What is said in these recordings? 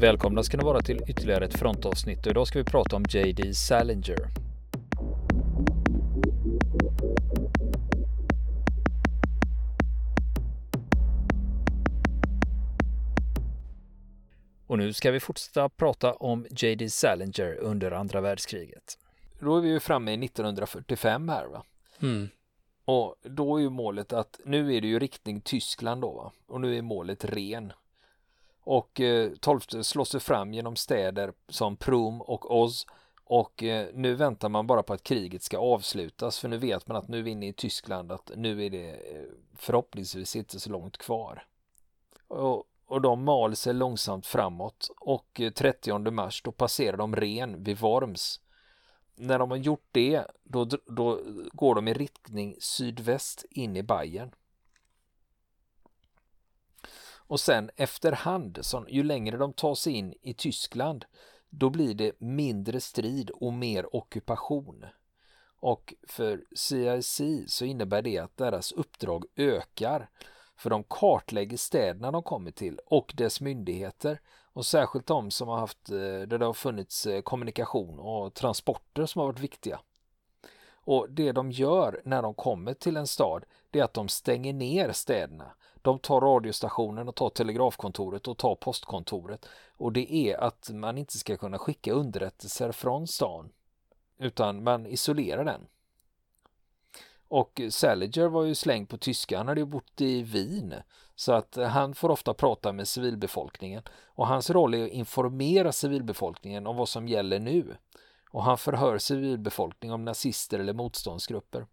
Välkomna ska ni vara till ytterligare ett frontavsnitt och idag ska vi prata om JD Salinger. Och nu ska vi fortsätta prata om JD Salinger under andra världskriget. Då är vi ju framme i 1945 här va? Mm. Och då är ju målet att nu är det ju riktning Tyskland då va? Och nu är målet ren. Och eh, 12 slår sig fram genom städer som Prom och Oz och eh, nu väntar man bara på att kriget ska avslutas för nu vet man att nu är vi inne i Tyskland att nu är det eh, förhoppningsvis inte så långt kvar. Och, och de mal sig långsamt framåt och eh, 30 mars då passerar de Ren vid Worms. När de har gjort det då, då går de i riktning sydväst in i Bayern. Och sen efterhand, så ju längre de tar sig in i Tyskland, då blir det mindre strid och mer ockupation. Och för CIC så innebär det att deras uppdrag ökar. För de kartlägger städerna de kommer till och dess myndigheter. Och särskilt de som har haft, eh, där det har funnits eh, kommunikation och transporter som har varit viktiga. Och det de gör när de kommer till en stad, det är att de stänger ner städerna. De tar radiostationen och tar telegrafkontoret och tar postkontoret. Och det är att man inte ska kunna skicka underrättelser från stan. Utan man isolerar den. Och Saliger var ju slängd på tyska, han hade ju bott i Wien. Så att han får ofta prata med civilbefolkningen. Och hans roll är att informera civilbefolkningen om vad som gäller nu. Och han förhör civilbefolkning om nazister eller motståndsgrupper.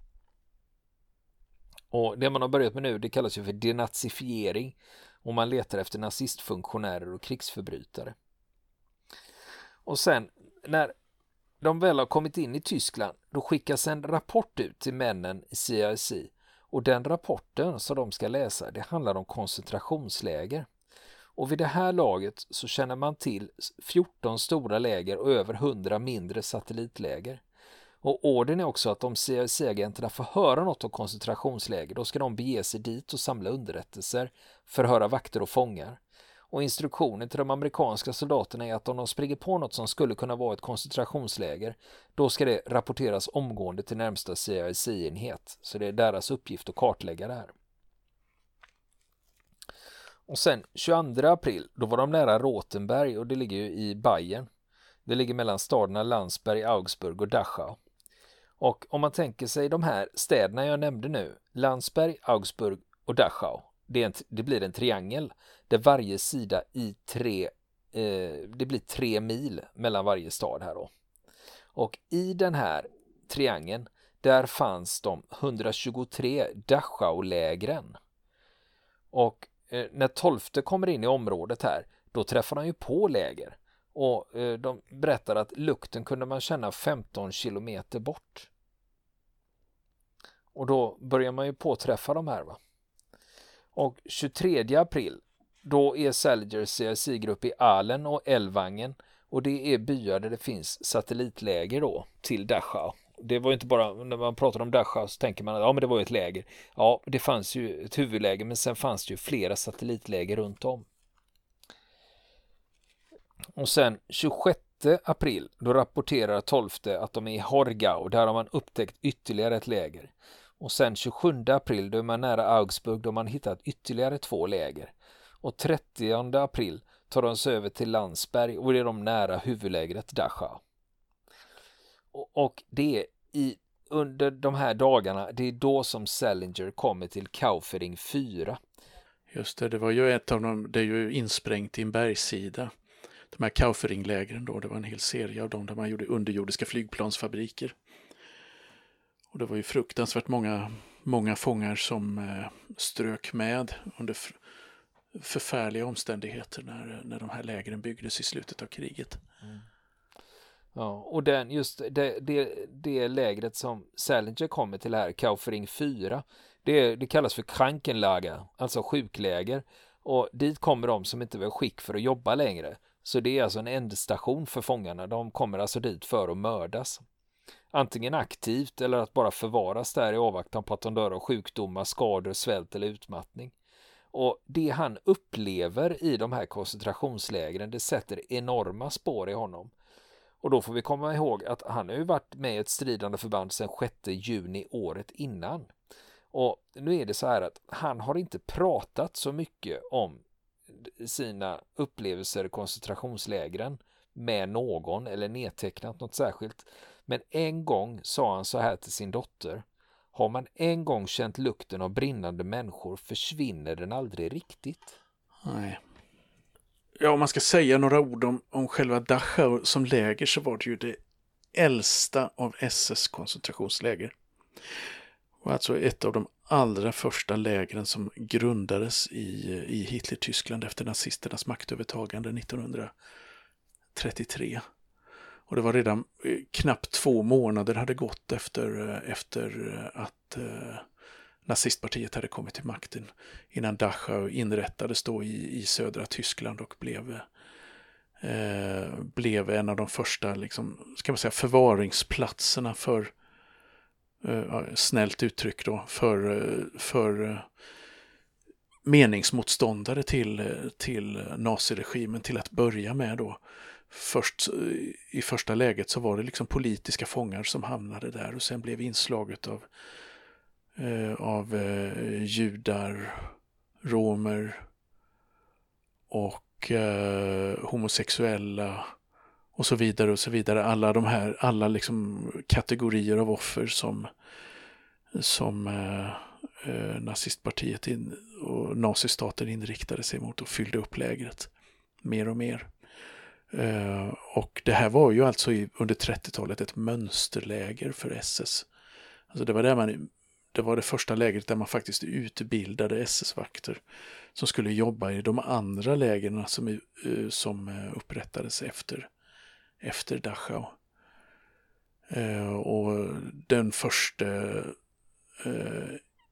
Och det man har börjat med nu det kallas ju för denazifiering och man letar efter nazistfunktionärer och krigsförbrytare. Och sen när de väl har kommit in i Tyskland då skickas en rapport ut till männen i CIC och den rapporten som de ska läsa det handlar om koncentrationsläger. Och vid det här laget så känner man till 14 stora läger och över 100 mindre satellitläger. Och ordern är också att om CIA-agenterna får höra något om koncentrationsläger då ska de bege sig dit och samla underrättelser, förhöra vakter och fångar. Och instruktionen till de amerikanska soldaterna är att om de springer på något som skulle kunna vara ett koncentrationsläger då ska det rapporteras omgående till närmsta CIA-enhet. Så det är deras uppgift att kartlägga det här. Och sen 22 april, då var de nära Rotenberg och det ligger ju i Bayern. Det ligger mellan staderna Landsberg, Augsburg och Dachau. Och om man tänker sig de här städerna jag nämnde nu, Landsberg, Augsburg och Dachau. Det, en, det blir en triangel där varje sida i tre, eh, det blir tre mil mellan varje stad här då. Och i den här triangeln, där fanns de 123 Dachau-lägren. Och Eh, när tolfte kommer in i området här, då träffar han ju på läger. Och eh, de berättar att lukten kunde man känna 15 kilometer bort. Och då börjar man ju påträffa de här va. Och 23 april då är Salgers CIC-grupp i Alen och Elvangen och det är byar där det finns satellitläger då till Dachau. Det var inte bara när man pratar om Dachau så tänker man att ja, men det var ett läger. Ja, det fanns ju ett huvudläger men sen fanns det ju flera satellitläger runt om. Och sen 26 april då rapporterar 12 att de är i Horgau. Där har man upptäckt ytterligare ett läger. Och sen 27 april då är man nära Augsburg då man hittat ytterligare två läger. Och 30 april tar de sig över till Landsberg och det är de nära huvudlägret Dachau. Och, och det är i, under de här dagarna, det är då som Salinger kommer till Kaufering 4. Just det, det var ju ett av dem, det är ju insprängt i en bergssida. De här Kaufering-lägren då, det var en hel serie av dem där man gjorde underjordiska flygplansfabriker. Och det var ju fruktansvärt många, många fångar som eh, strök med under förfärliga omständigheter när, när de här lägren byggdes i slutet av kriget. Mm. Ja, och den, just det, det, det lägret som Salinger kommer till här, Kaufering 4, det, det kallas för Krankenlager, alltså sjukläger. Och dit kommer de som inte var skick för att jobba längre. Så det är alltså en ändstation för fångarna. De kommer alltså dit för att mördas. Antingen aktivt eller att bara förvaras där i avvaktan på att de dör av sjukdomar, skador, svält eller utmattning. Och det han upplever i de här koncentrationslägren det sätter enorma spår i honom. Och då får vi komma ihåg att han har ju varit med i ett stridande förband sedan 6 juni året innan. Och nu är det så här att han har inte pratat så mycket om sina upplevelser i koncentrationslägren med någon eller nedtecknat något särskilt. Men en gång sa han så här till sin dotter. Har man en gång känt lukten av brinnande människor försvinner den aldrig riktigt. Nej. Ja, om man ska säga några ord om, om själva Dachau som läger så var det ju det äldsta av SS koncentrationsläger. Och alltså ett av de allra första lägren som grundades i, i Hitler-Tyskland efter nazisternas maktövertagande 1933. Och det var redan eh, knappt två månader hade gått efter, eh, efter eh, att eh, nazistpartiet hade kommit till makten innan Dachau inrättades då i, i södra Tyskland och blev, eh, blev en av de första liksom, ska man säga, förvaringsplatserna för, eh, snällt uttryck då, för, för eh, meningsmotståndare till, till naziregimen till att börja med då. Först i första läget så var det liksom politiska fångar som hamnade där och sen blev inslaget av, Eh, av eh, judar, romer och eh, homosexuella och så vidare och så vidare. Alla de här, alla liksom kategorier av offer som, som eh, eh nazistpartiet in, och nazistaten inriktade sig mot och fyllde upp lägret mer och mer. Eh, och det här var ju alltså i, under 30-talet ett mönsterläger för SS. Alltså det var där man det var det första lägret där man faktiskt utbildade SS-vakter som skulle jobba i de andra lägren som, eh, som eh, upprättades efter, efter Dachau. Eh, och den första,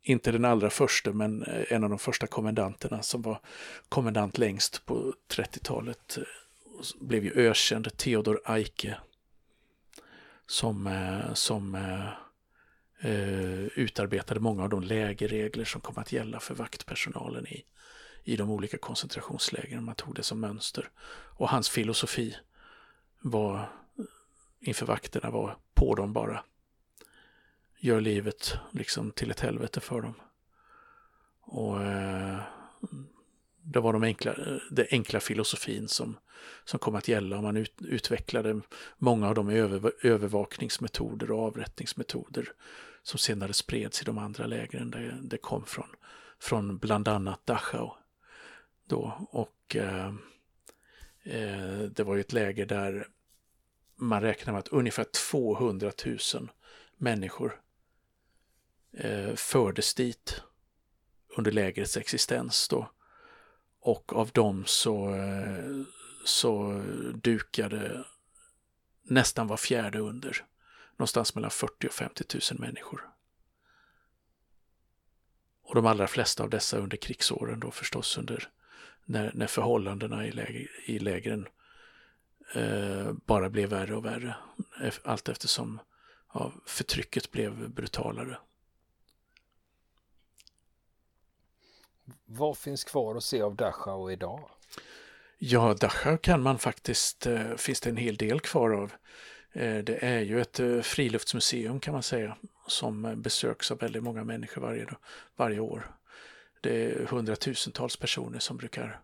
inte den allra första, men en av de första kommendanterna som var kommendant längst på 30-talet blev ju ökänd Theodor Eike som, eh, som eh, utarbetade många av de lägerregler som kom att gälla för vaktpersonalen i, i de olika koncentrationslägren. Man tog det som mönster. Och hans filosofi var inför vakterna var på dem bara. Gör livet liksom till ett helvete för dem. Och eh, det var de enkla, den enkla filosofin som, som kom att gälla man ut, utvecklade många av de över, övervakningsmetoder och avrättningsmetoder som senare spreds i de andra lägren där det kom från, från bland annat Dachau. Då. Och eh, eh, det var ju ett läger där man räknar med att ungefär 200 000 människor eh, fördes dit under lägrets existens då. Och av dem så, eh, så dukade nästan var fjärde under. Någonstans mellan 40 och 50 000 människor. Och de allra flesta av dessa under krigsåren då förstås under när, när förhållandena i, läger, i lägren eh, bara blev värre och värre. Allt eftersom ja, förtrycket blev brutalare. Vad finns kvar att se av Dachau idag? Ja, Dachau kan man faktiskt, eh, finns det en hel del kvar av. Eh, det är ju ett eh, friluftsmuseum kan man säga som eh, besöks av väldigt många människor varje, varje år. Det är hundratusentals personer som brukar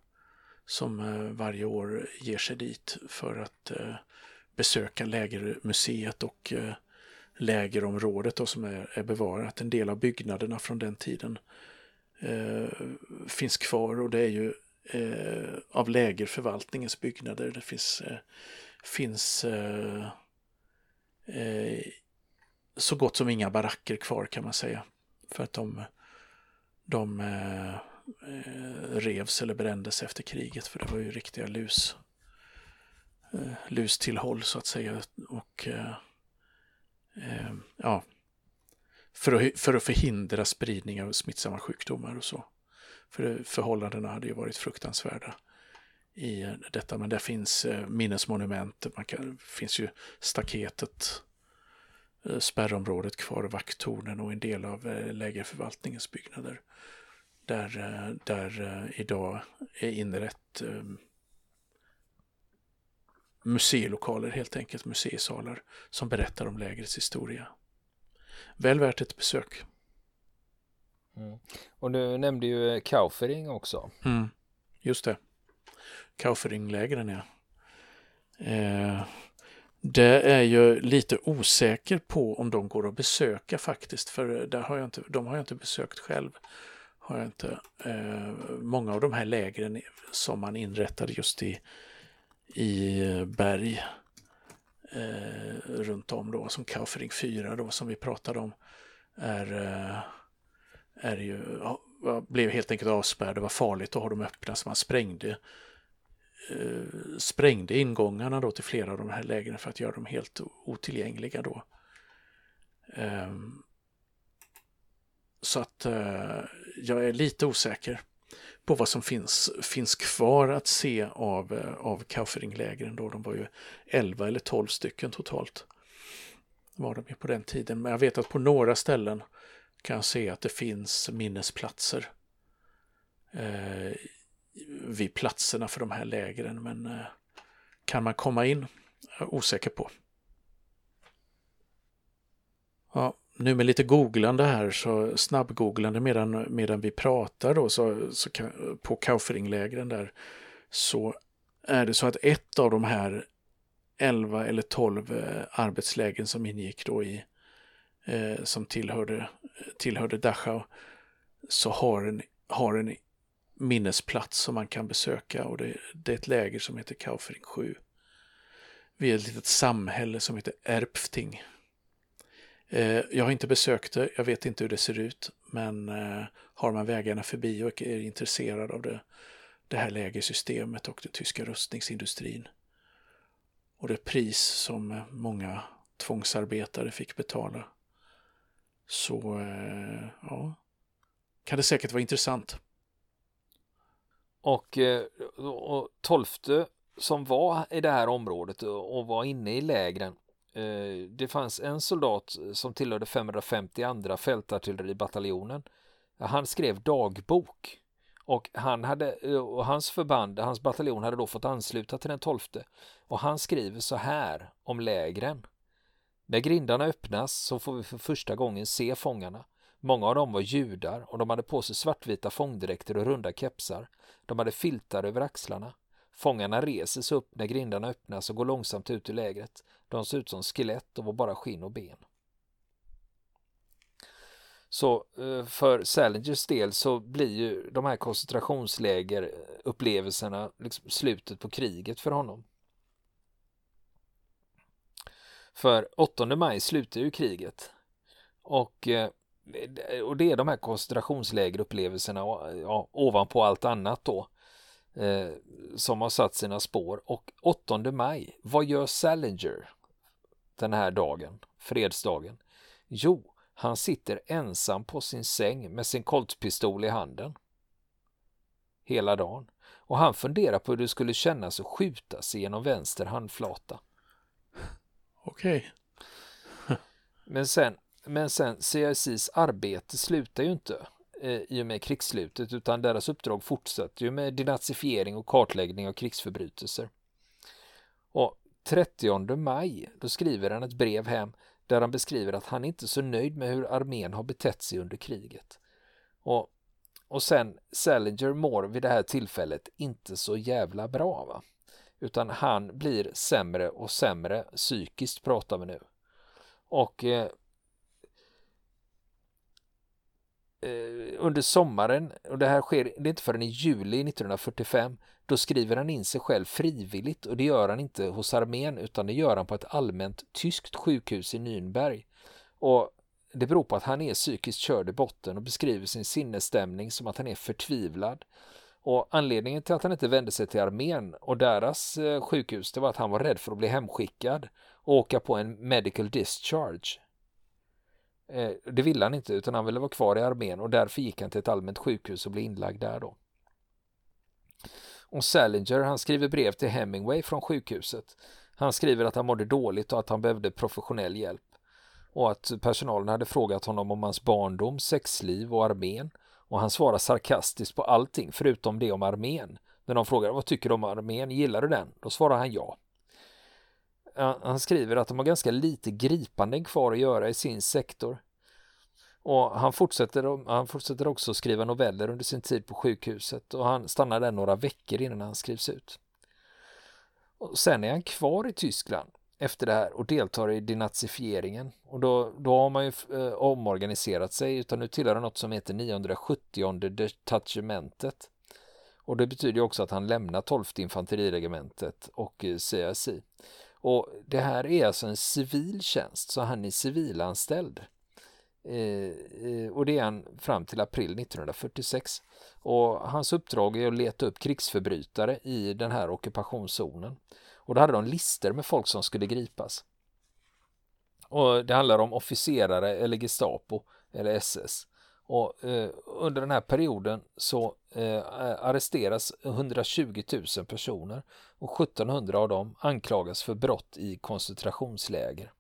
som varje år ger sig dit för att besöka lägermuseet och lägerområdet då, som är, är bevarat. En del av byggnaderna från den tiden eh, finns kvar och det är ju eh, av lägerförvaltningens byggnader. Det finns, eh, finns eh, så gott som inga baracker kvar kan man säga. För att de, de eh, revs eller brändes efter kriget för det var ju riktiga lus, eh, lustillhåll så att säga. Och eh, eh, ja, för att, för att förhindra spridning av smittsamma sjukdomar och så. För förhållandena hade ju varit fruktansvärda i detta, men där finns eh, minnesmonument, man kan, finns ju staketet, eh, spärrområdet kvar, vakttornen och en del av eh, lägerförvaltningens byggnader. där, där idag är inrett eh, museilokaler helt enkelt, museisalar som berättar om lägrets historia. Väl värt ett besök. Mm. Och du nämnde ju Kaufering också. Mm, just det. Kauferinglägren ja. Eh, det är ju lite osäker på om de går att besöka faktiskt, för där har jag inte, de har jag inte besökt själv. Har jag inte. Eh, många av de här lägren som man inrättade just i, i eh, berg eh, runt om då, som Kaufering 4 då, som vi pratade om, är, eh, är ju, ja, blev helt enkelt avspärrade, det var farligt att ha dem öppna så man sprängde eh, sprängde ingångarna då till flera av de här lägren för att göra dem helt otillgängliga då. Eh, så att eh, jag är lite osäker på vad som finns, finns kvar att se av, eh, av Kaufering-lägren då. De var ju 11 eller 12 stycken totalt. Var de på den tiden. Men jag vet att på några ställen kan jag se att det finns minnesplatser eh, vid platserna för de här lägren. Men eh, kan man komma in? Jag är osäker på. Ja, nu med lite googlande här, så snabbgooglande medan, medan vi pratar då, så, så på Kauferinglägren där, så är det så att ett av de här 11 eller 12 eh, arbetslägen som ingick då i, eh, som tillhörde, tillhörde Dachau, så har en, har en minnesplats som man kan besöka och det, det är ett läger som heter Kaufering 7. Vi är ett litet samhälle som heter Erpfting. Eh, jag har inte besökt det, jag vet inte hur det ser ut, men eh, har man vägarna förbi och är intresserad av det, det här lägersystemet och den tyska rustningsindustrin och det pris som eh, många tvångsarbetare fick betala så eh, ja, kan det säkert vara intressant. Och, eh, och tolfte som var i det här området och var inne i lägren eh, det fanns en soldat som tillhörde 550 andra fältartilleribataljonen. Han skrev dagbok och han hade eh, och hans förband, hans bataljon hade då fått ansluta till den tolfte och han skriver så här om lägren. När grindarna öppnas så får vi för första gången se fångarna. Många av dem var judar och de hade på sig svartvita fångdräkter och runda kepsar. De hade filtar över axlarna. Fångarna reser sig upp när grindarna öppnas och går långsamt ut ur lägret. De ser ut som skelett och var bara skinn och ben. Så eh, för Salingers del så blir ju de här koncentrationslägerupplevelserna liksom slutet på kriget för honom. För 8 maj slutar ju kriget och, eh, och det är de här koncentrationslägerupplevelserna ja, ovanpå allt annat då eh, som har satt sina spår. Och 8 maj, vad gör Salinger den här dagen, fredsdagen? Jo, han sitter ensam på sin säng med sin koltpistol i handen. Hela dagen. Och han funderar på hur det skulle kännas att skjuta sig genom vänster handflata. Okej. Okay. men sen, men sen CICs arbete slutar ju inte eh, i och med krigsslutet utan deras uppdrag fortsätter ju med denazifiering och kartläggning av krigsförbrytelser. Och 30 maj då skriver han ett brev hem där han beskriver att han inte är så nöjd med hur armén har betett sig under kriget. Och, och sen Salinger mår vid det här tillfället inte så jävla bra va. Utan han blir sämre och sämre psykiskt pratar vi nu. Och eh, eh, Eh, under sommaren, och det här sker det är inte förrän i juli 1945, då skriver han in sig själv frivilligt och det gör han inte hos armén utan det gör han på ett allmänt tyskt sjukhus i Nürnberg. Och det beror på att han är psykiskt körd i botten och beskriver sin sinnesstämning som att han är förtvivlad. Och anledningen till att han inte vände sig till armén och deras eh, sjukhus det var att han var rädd för att bli hemskickad och åka på en medical discharge. Eh, det ville han inte utan han ville vara kvar i armén och därför gick han till ett allmänt sjukhus och blev inlagd där då. Och Salinger han skriver brev till Hemingway från sjukhuset. Han skriver att han mådde dåligt och att han behövde professionell hjälp. Och att personalen hade frågat honom om hans barndom, sexliv och armén. och han svarar sarkastiskt på allting förutom det om armén. När de frågar vad tycker du om armén, gillar du den? Då svarar han ja. Han skriver att de har ganska lite gripanden kvar att göra i sin sektor. Och han fortsätter, han fortsätter också skriva noveller under sin tid på sjukhuset och han stannar där några veckor innan han skrivs ut. Och sen är han kvar i Tyskland efter det här och deltar i denazifieringen. Och då, då har man ju eh, omorganiserat sig utan nu tillhör han något som heter 970 detachementet. Och det betyder också att han lämnar 12 infanteriregementet och eh, CSI. Och det här är alltså en civil tjänst så han är civilanställd. Eh, eh och det är han fram till april 1946. Och hans uppdrag är att leta upp krigsförbrytare i den här ockupationszonen. Och då hade de lister med folk som skulle gripas. Och det handlar om officerare eller Gestapo eller SS. Och eh, under den här perioden så eh, arresteras 120 000 personer och 1700 av dem anklagas för brott i koncentrationsläger.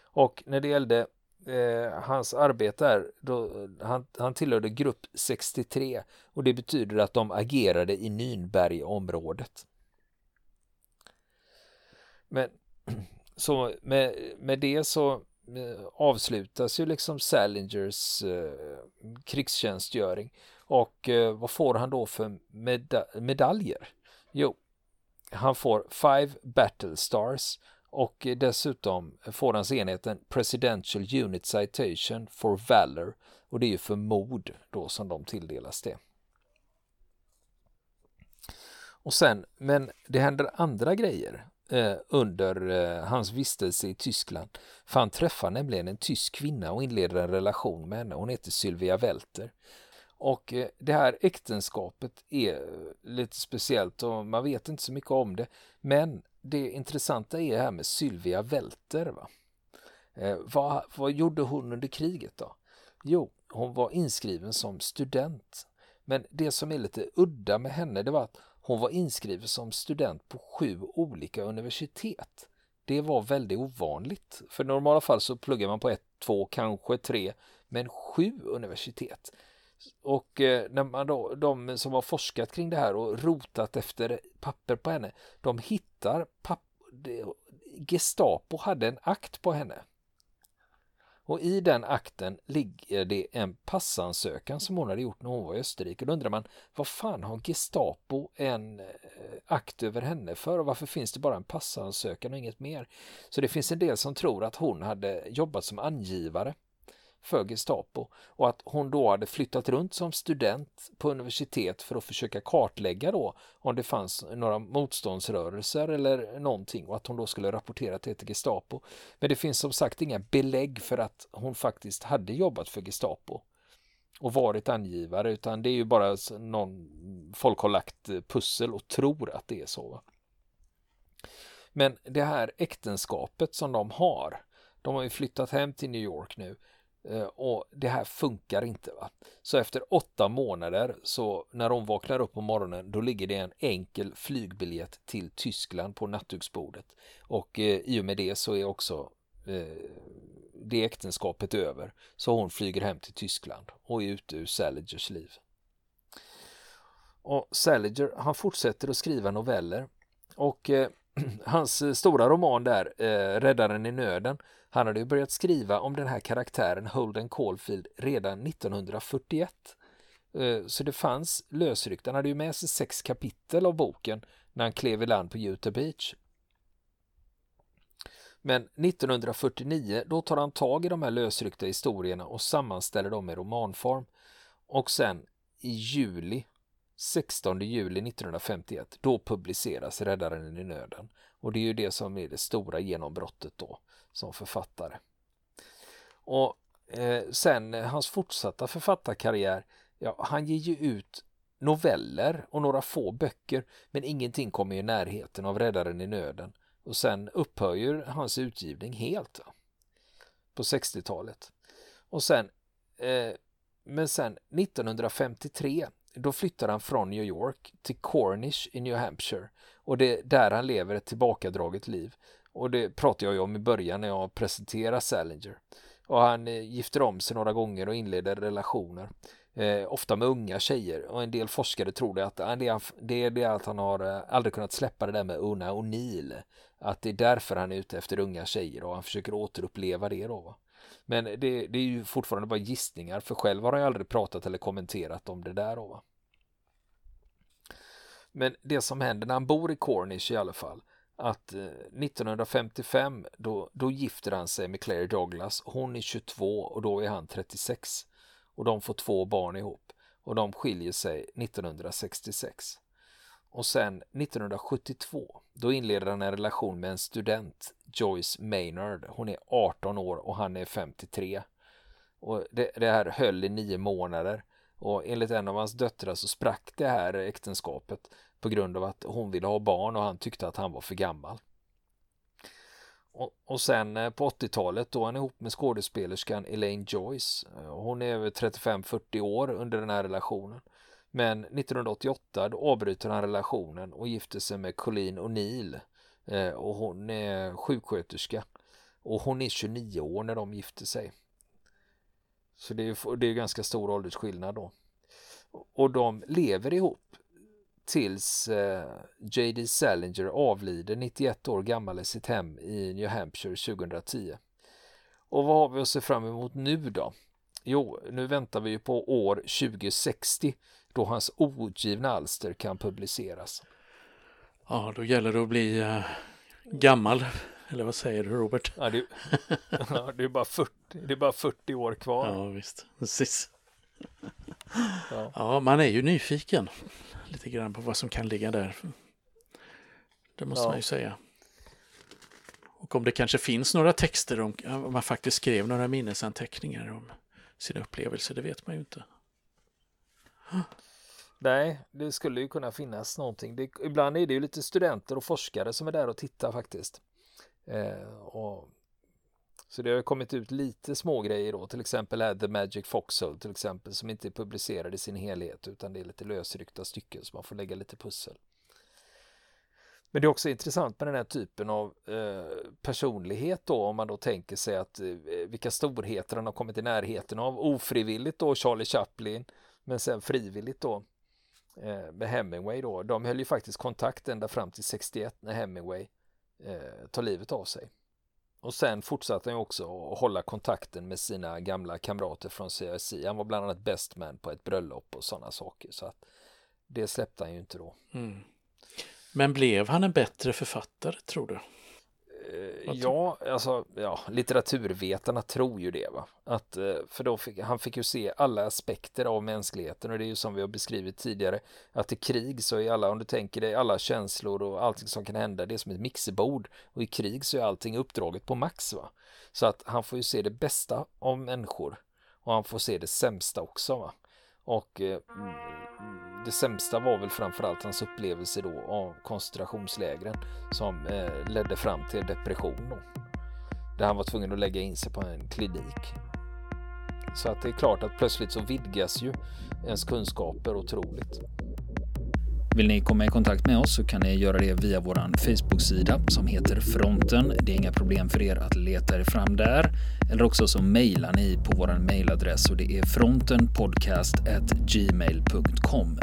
Och när det gällde eh, hans arbete här, då, han, han tillhörde grupp 63 och det betyder att de agerade i Nynbergområdet. Men så med, med det så Eh, avslutas ju liksom Salingers eh, krigstjänstgöring och eh, vad får han då för meda medaljer? Jo, han får Five Battle Stars och dessutom får hans enheten Presidential Unit Citation for Valor och det är ju för mod då som de tilldelas det. Och sen, men det händer andra grejer Eh, under eh, hans vistelse i Tyskland. För han träffar nämligen en tysk kvinna och inleder en relation med henne. Hon heter Sylvia Welter. Och eh, det här äktenskapet är eh, lite speciellt och man vet inte så mycket om det. Men det intressanta är det här med Sylvia Welter. Va? Eh, vad, vad gjorde hon under kriget då? Jo, hon var inskriven som student. Men det som är lite udda med henne det var att hon var inskriven som student på sju olika universitet. Det var väldigt ovanligt. För i normala fall så pluggar man på ett, två, kanske tre, men sju universitet. Och eh, när man då, de som har forskat kring det här och rotat efter papper på henne, de hittar papp, Gestapo hade en akt på henne. Och i den akten ligger det en passansökan som hon hade gjort när hon var i Österrike. Då undrar man, vad fan har Gestapo en eh, akt över henne för och varför finns det bara en passansökan och inget mer? Så det finns en del som tror att hon hade jobbat som angivare för Gestapo och att hon då hade flyttat runt som student på universitet för att försöka kartlägga då om det fanns några motståndsrörelser eller någonting och att hon då skulle rapportera till Gestapo. Men det finns som sagt inga belägg för att hon faktiskt hade jobbat för Gestapo och varit angivare utan det är ju bara någon folk har lagt pussel och tror att det är så. Men det här äktenskapet som de har, de har ju flyttat hem till New York nu Eh, och det här funkar inte. va. Så efter åtta månader så när hon vaknar upp på morgonen då ligger det en enkel flygbiljett till Tyskland på nattduksbordet. Och eh, i och med det så är också eh, det äktenskapet över. Så hon flyger hem till Tyskland och är ute ur Saligers liv. Och Saliger han fortsätter att skriva noveller och eh, hans eh, stora roman där, eh, Räddaren i nöden, han hade ju börjat skriva om den här karaktären Holden Caulfield redan 1941. Eh, så det fanns lösryckt. Han hade ju med sig sex kapitel av boken när han klev i land på Utah Beach. Men 1949 då tar han tag i de här lösryckta historierna och sammanställer dem i romanform. Och sen i juli 16 juli 1951 då publiceras Räddaren i nöden och det är ju det som är det stora genombrottet då som författare. Och eh, sen hans fortsatta författarkarriär, ja, han ger ju ut noveller och några få böcker men ingenting kommer i närheten av Räddaren i nöden och sen upphör ju hans utgivning helt då, på 60-talet. Och sen eh, men sen 1953 då flyttar han från New York till Cornish i New Hampshire och det är där han lever ett tillbakadraget liv. Och det pratade jag ju om i början när jag presenterade Salinger. och han eh, gifter om sig några gånger och inleder relationer. Eh, ofta med unga tjejer och en del forskare tror det att ah, det är, det är det att han har eh, aldrig kunnat släppa det där med Una O'Neill. Att det är därför han är ute efter unga tjejer och han försöker återuppleva det då. Va? Men det, det, är ju fortfarande bara gissningar för själv har han ju aldrig pratat eller kommenterat om det där då. Va? Men det som händer när han bor i Cornish i alla fall att eh, 1955 då, då gifter han sig med Claire Douglas. Hon är 22 och då är han 36 och de får två barn ihop och de skiljer sig 1966. Och sen 1972 då inleder han en relation med en student, Joyce Maynard. Hon är 18 år och han är 53. Och det, det här höll i nio månader och enligt en av hans döttrar så sprack det här äktenskapet på grund av att hon ville ha barn och han tyckte att han var för gammal. Och, och sen eh, på 80-talet då är han ihop med skådespelerskan Elaine Joyce. Eh, hon är över 35-40 år under den här relationen. Men 1988 då avbryter han relationen och gifter sig med Colleen O'Neill. Eh, och hon är sjuksköterska. Och hon är 29 år när de gifter sig. Så det är, det är ganska stor åldersskillnad då. Och de lever ihop tills eh, J.D. Salinger avlider 91 år gammal i sitt hem i New Hampshire 2010. Och vad har vi att se fram emot nu då? Jo, nu väntar vi ju på år 2060 då hans ogivna alster kan publiceras. Ja, då gäller det att bli uh, gammal. Eller vad säger du Robert? Ja, det, ja, det, är bara 40, det är bara 40 år kvar. Ja, visst. Precis. Ja. ja, man är ju nyfiken lite grann på vad som kan ligga där. Det måste ja. man ju säga. Och om det kanske finns några texter om, om man faktiskt skrev några minnesanteckningar om sina upplevelser, det vet man ju inte. Nej, det skulle ju kunna finnas någonting. Det, ibland är det ju lite studenter och forskare som är där och tittar faktiskt. Eh, och, så det har kommit ut lite små grejer då, till exempel är The Magic Foxhole till exempel som inte är publicerad i sin helhet utan det är lite lösryckta stycken så man får lägga lite pussel. Men det är också intressant med den här typen av eh, personlighet då om man då tänker sig att eh, vilka storheter han har kommit i närheten av ofrivilligt då Charlie Chaplin men sen frivilligt då eh, med Hemingway då. De höll ju faktiskt kontakt ända fram till 61 när Hemingway eh, tar livet av sig. Och sen fortsatte han också att hålla kontakten med sina gamla kamrater från CIC, Han var bland annat best man på ett bröllop och sådana saker. Så att det släppte han ju inte då. Mm. Men blev han en bättre författare tror du? Eh, ja, alltså ja, litteraturvetarna tror ju det. Va? Att, eh, för då fick, han fick ju se alla aspekter av mänskligheten och det är ju som vi har beskrivit tidigare att i krig så är alla, om du tänker dig alla känslor och allting som kan hända, det är som ett mixerbord och i krig så är allting uppdraget på max. Va? Så att han får ju se det bästa av människor och han får se det sämsta också. Va? Och eh, mm, det sämsta var väl framförallt hans upplevelse då av koncentrationslägren som eh, ledde fram till depression då. Där han var tvungen att lägga in sig på en klinik. Så att det är klart att plötsligt så vidgas ju ens kunskaper otroligt. Vill ni komma i kontakt med oss så kan ni göra det via vår Facebook-sida som heter Fronten. Det är inga problem för er att leta er fram där. Eller också så mejlar ni på vår mejladress och det är frontenpodcastgmail.com.